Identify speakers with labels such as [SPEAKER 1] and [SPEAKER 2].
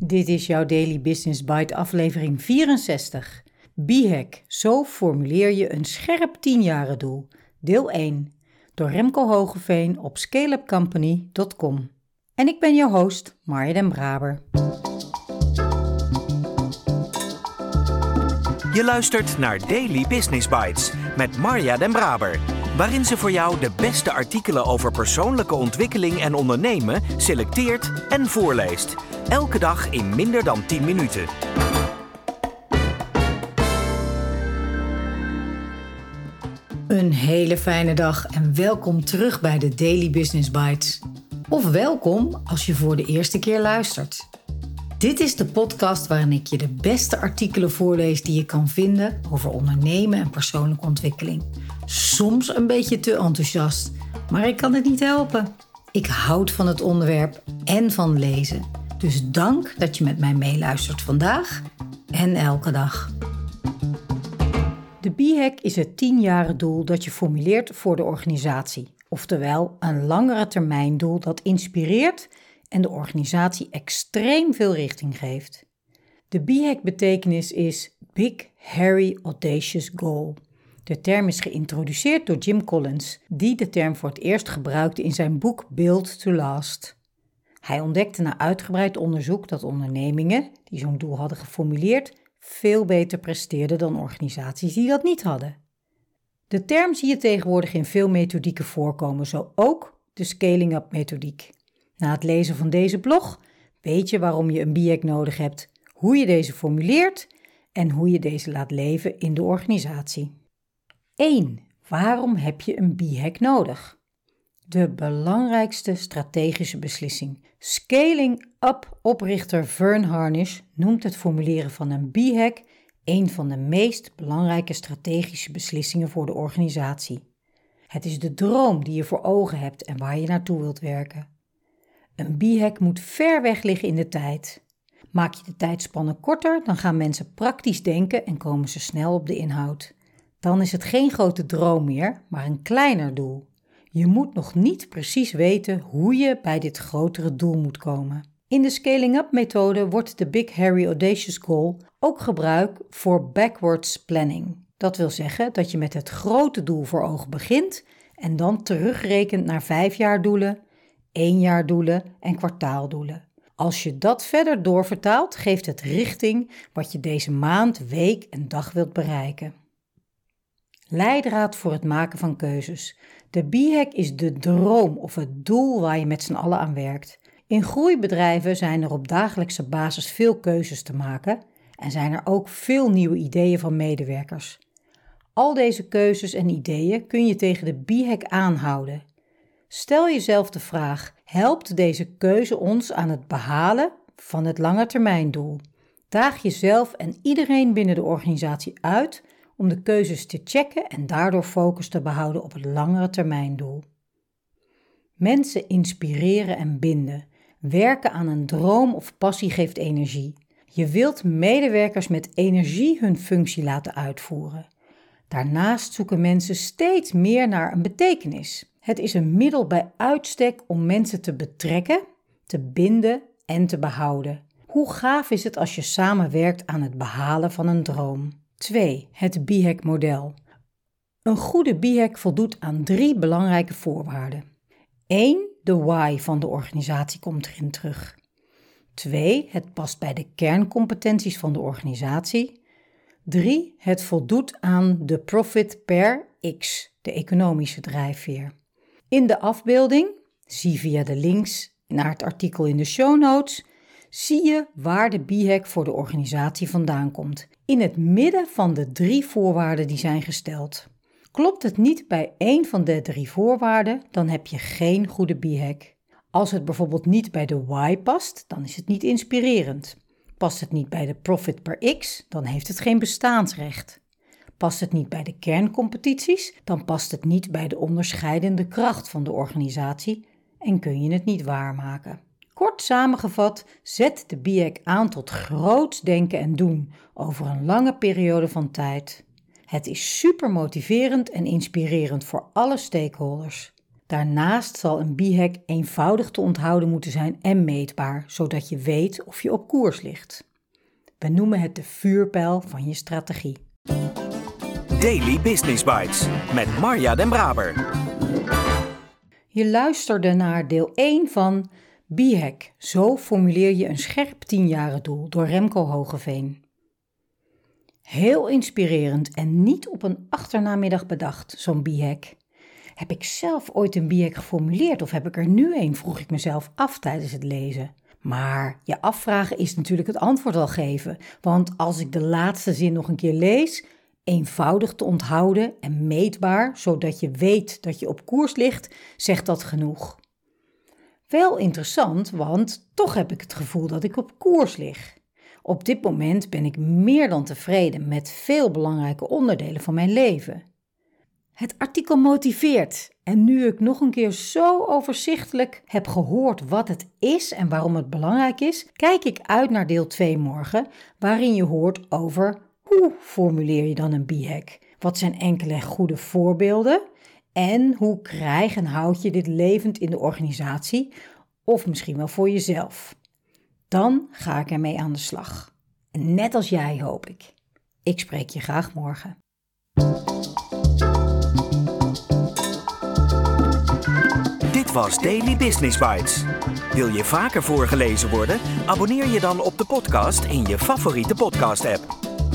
[SPEAKER 1] Dit is jouw Daily Business Bite aflevering 64. B-hack, zo formuleer je een scherp 10 doel. Deel 1. Door Remco Hogeveen op scaleupcompany.com. En ik ben jouw host, Marja den Braber.
[SPEAKER 2] Je luistert naar Daily Business Bites met Marja den Braber waarin ze voor jou de beste artikelen over persoonlijke ontwikkeling en ondernemen selecteert en voorleest. Elke dag in minder dan 10 minuten.
[SPEAKER 1] Een hele fijne dag en welkom terug bij de Daily Business Bites. Of welkom als je voor de eerste keer luistert. Dit is de podcast waarin ik je de beste artikelen voorlees die je kan vinden over ondernemen en persoonlijke ontwikkeling. Soms een beetje te enthousiast, maar ik kan het niet helpen. Ik houd van het onderwerp en van lezen. Dus dank dat je met mij meeluistert vandaag en elke dag. De B-hack is het 10 doel dat je formuleert voor de organisatie. Oftewel een langere termijn doel dat inspireert en de organisatie extreem veel richting geeft. De B-hack betekenis is Big, Hairy, Audacious Goal. De term is geïntroduceerd door Jim Collins, die de term voor het eerst gebruikte in zijn boek Build to Last. Hij ontdekte na uitgebreid onderzoek dat ondernemingen die zo'n doel hadden geformuleerd veel beter presteerden dan organisaties die dat niet hadden. De term zie je tegenwoordig in veel methodieken voorkomen, zo ook de scaling-up methodiek. Na het lezen van deze blog weet je waarom je een BIEC nodig hebt, hoe je deze formuleert en hoe je deze laat leven in de organisatie. 1. Waarom heb je een B-hack nodig? De belangrijkste strategische beslissing. Scaling Up oprichter Vern Harnish noemt het formuleren van een B-hack een van de meest belangrijke strategische beslissingen voor de organisatie. Het is de droom die je voor ogen hebt en waar je naartoe wilt werken. Een B-hack moet ver weg liggen in de tijd. Maak je de tijdspannen korter, dan gaan mensen praktisch denken en komen ze snel op de inhoud. Dan is het geen grote droom meer, maar een kleiner doel. Je moet nog niet precies weten hoe je bij dit grotere doel moet komen. In de scaling-up methode wordt de Big Harry Audacious Goal ook gebruikt voor backwards planning. Dat wil zeggen dat je met het grote doel voor ogen begint en dan terugrekent naar vijf jaar doelen, één jaar doelen en kwartaaldoelen. Als je dat verder doorvertaalt, geeft het richting wat je deze maand, week en dag wilt bereiken. Leidraad voor het maken van keuzes. De B-hack is de droom of het doel waar je met z'n allen aan werkt. In groeibedrijven zijn er op dagelijkse basis veel keuzes te maken en zijn er ook veel nieuwe ideeën van medewerkers. Al deze keuzes en ideeën kun je tegen de B-hack aanhouden. Stel jezelf de vraag: helpt deze keuze ons aan het behalen van het langetermijndoel? Daag jezelf en iedereen binnen de organisatie uit om de keuzes te checken en daardoor focus te behouden op het langere termijndoel. Mensen inspireren en binden. Werken aan een droom of passie geeft energie. Je wilt medewerkers met energie hun functie laten uitvoeren. Daarnaast zoeken mensen steeds meer naar een betekenis. Het is een middel bij uitstek om mensen te betrekken, te binden en te behouden. Hoe gaaf is het als je samenwerkt aan het behalen van een droom? 2. Het BHAC-model. Een goede BHAC voldoet aan drie belangrijke voorwaarden. 1. De why van de organisatie komt erin terug. 2. Het past bij de kerncompetenties van de organisatie. 3. Het voldoet aan de profit per x, de economische drijfveer. In de afbeelding, zie via de links naar het artikel in de show notes, zie je waar de BHAC voor de organisatie vandaan komt in het midden van de drie voorwaarden die zijn gesteld. Klopt het niet bij één van de drie voorwaarden, dan heb je geen goede B-hack. Als het bijvoorbeeld niet bij de Y past, dan is het niet inspirerend. Past het niet bij de profit per X, dan heeft het geen bestaansrecht. Past het niet bij de kerncompetities, dan past het niet bij de onderscheidende kracht van de organisatie en kun je het niet waarmaken. Kort samengevat, zet de BIEC aan tot groots denken en doen over een lange periode van tijd. Het is super motiverend en inspirerend voor alle stakeholders. Daarnaast zal een BHAG eenvoudig te onthouden moeten zijn en meetbaar, zodat je weet of je op koers ligt. We noemen het de vuurpijl van je strategie.
[SPEAKER 2] Daily Business Bites met Marja Den Braber.
[SPEAKER 1] Je luisterde naar deel 1 van BHAG. Zo formuleer je een scherp doel door Remco Hogeveen. Heel inspirerend en niet op een achternamiddag bedacht, zo'n BHAG. Heb ik zelf ooit een BHAG geformuleerd of heb ik er nu een, vroeg ik mezelf af tijdens het lezen. Maar je afvragen is natuurlijk het antwoord al geven, want als ik de laatste zin nog een keer lees, eenvoudig te onthouden en meetbaar, zodat je weet dat je op koers ligt, zegt dat genoeg. Wel interessant, want toch heb ik het gevoel dat ik op koers lig. Op dit moment ben ik meer dan tevreden met veel belangrijke onderdelen van mijn leven. Het artikel motiveert en nu ik nog een keer zo overzichtelijk heb gehoord wat het is en waarom het belangrijk is, kijk ik uit naar deel 2 morgen, waarin je hoort over hoe formuleer je dan een BHAG? Wat zijn enkele goede voorbeelden? En hoe krijg en houd je dit levend in de organisatie of misschien wel voor jezelf? Dan ga ik ermee aan de slag. net als jij hoop ik. Ik spreek je graag morgen.
[SPEAKER 2] Dit was Daily Business Bites. Wil je vaker voorgelezen worden? Abonneer je dan op de podcast in je favoriete podcast-app.